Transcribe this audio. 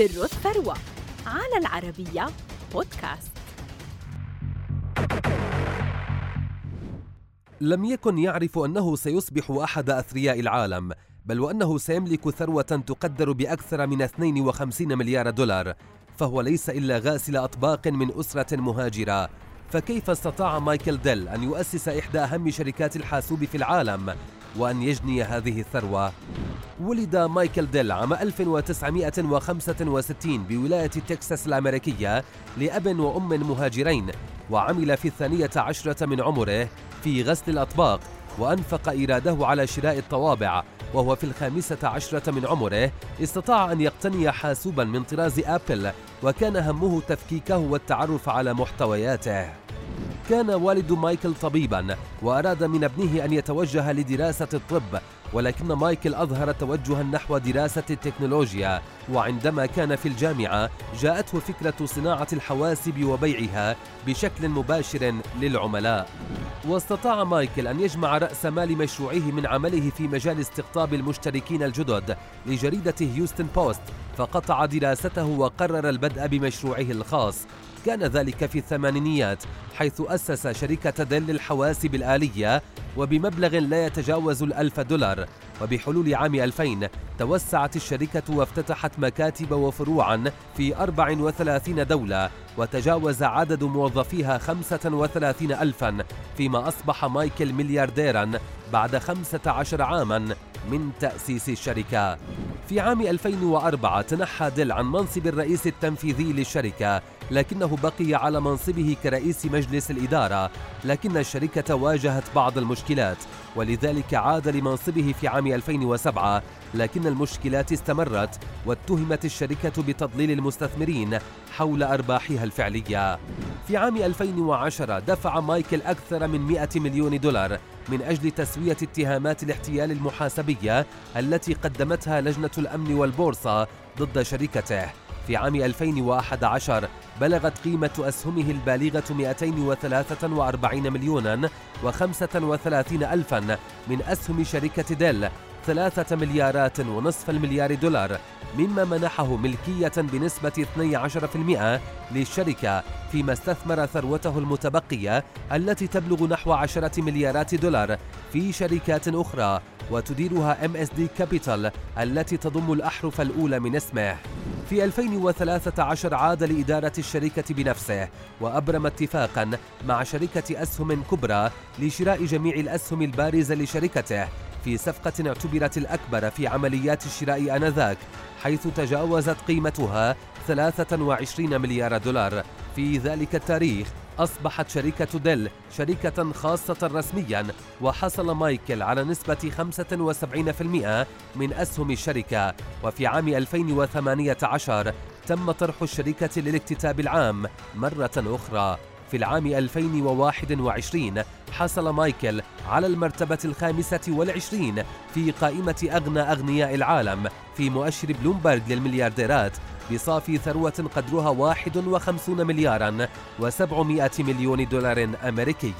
سر الثروة على العربية بودكاست لم يكن يعرف أنه سيصبح أحد أثرياء العالم بل وأنه سيملك ثروة تقدر بأكثر من 52 مليار دولار فهو ليس إلا غاسل أطباق من أسرة مهاجرة فكيف استطاع مايكل ديل أن يؤسس إحدى أهم شركات الحاسوب في العالم وأن يجني هذه الثروة؟ ولد مايكل ديل عام 1965 بولاية تكساس الأمريكية لأب وأم مهاجرين وعمل في الثانية عشرة من عمره في غسل الأطباق وأنفق إيراده على شراء الطوابع وهو في الخامسة عشرة من عمره استطاع أن يقتني حاسوبا من طراز أبل وكان همه تفكيكه والتعرف على محتوياته. كان والد مايكل طبيبا وأراد من ابنه أن يتوجه لدراسة الطب ولكن مايكل أظهر توجها نحو دراسة التكنولوجيا وعندما كان في الجامعة جاءته فكرة صناعة الحواسب وبيعها بشكل مباشر للعملاء. واستطاع مايكل أن يجمع رأس مال مشروعه من عمله في مجال استقطاب المشتركين الجدد لجريدة هيوستن بوست فقطع دراسته وقرر البدء بمشروعه الخاص. كان ذلك في الثمانينيات حيث أسس شركة ديل للحواسب الآلية وبمبلغ لا يتجاوز الألف دولار. وبحلول عام 2000 توسعت الشركة وافتتحت مكاتب وفروعا في 34 دولة وتجاوز عدد موظفيها 35 ألفا فيما أصبح مايكل مليارديرا بعد 15 عاما. من تأسيس الشركة. في عام 2004 تنحى ديل عن منصب الرئيس التنفيذي للشركة لكنه بقي على منصبه كرئيس مجلس الإدارة لكن الشركة واجهت بعض المشكلات ولذلك عاد لمنصبه في عام 2007 لكن المشكلات استمرت واتهمت الشركة بتضليل المستثمرين حول أرباحها الفعلية. في عام 2010 دفع مايكل أكثر من 100 مليون دولار من أجل تسوية اتهامات الاحتيال المحاسبية التي قدمتها لجنة الأمن والبورصة ضد شركته. في عام 2011 بلغت قيمة أسهمه البالغة 243 مليونا و35 ألفا من أسهم شركة ديل ثلاثة مليارات ونصف المليار دولار مما منحه ملكية بنسبة 12% للشركة فيما استثمر ثروته المتبقية التي تبلغ نحو عشرة مليارات دولار في شركات أخرى وتديرها MSD Capital التي تضم الأحرف الأولى من اسمه. في 2013 عاد لإدارة الشركة بنفسه وأبرم اتفاقا مع شركة أسهم كبرى لشراء جميع الأسهم البارزة لشركته في صفقة اعتبرت الأكبر في عمليات الشراء آنذاك حيث تجاوزت قيمتها 23 مليار دولار. في ذلك التاريخ أصبحت شركة ديل شركة خاصة رسميا وحصل مايكل على نسبة 75% من أسهم الشركة. وفي عام 2018 تم طرح الشركة للاكتتاب العام مرة أخرى. في العام 2021 حصل مايكل على المرتبة الخامسة والعشرين في قائمة أغنى أغنياء العالم في مؤشر بلومبرج للمليارديرات بصافي ثروة قدرها 51 مليارا و700 مليون دولار أمريكي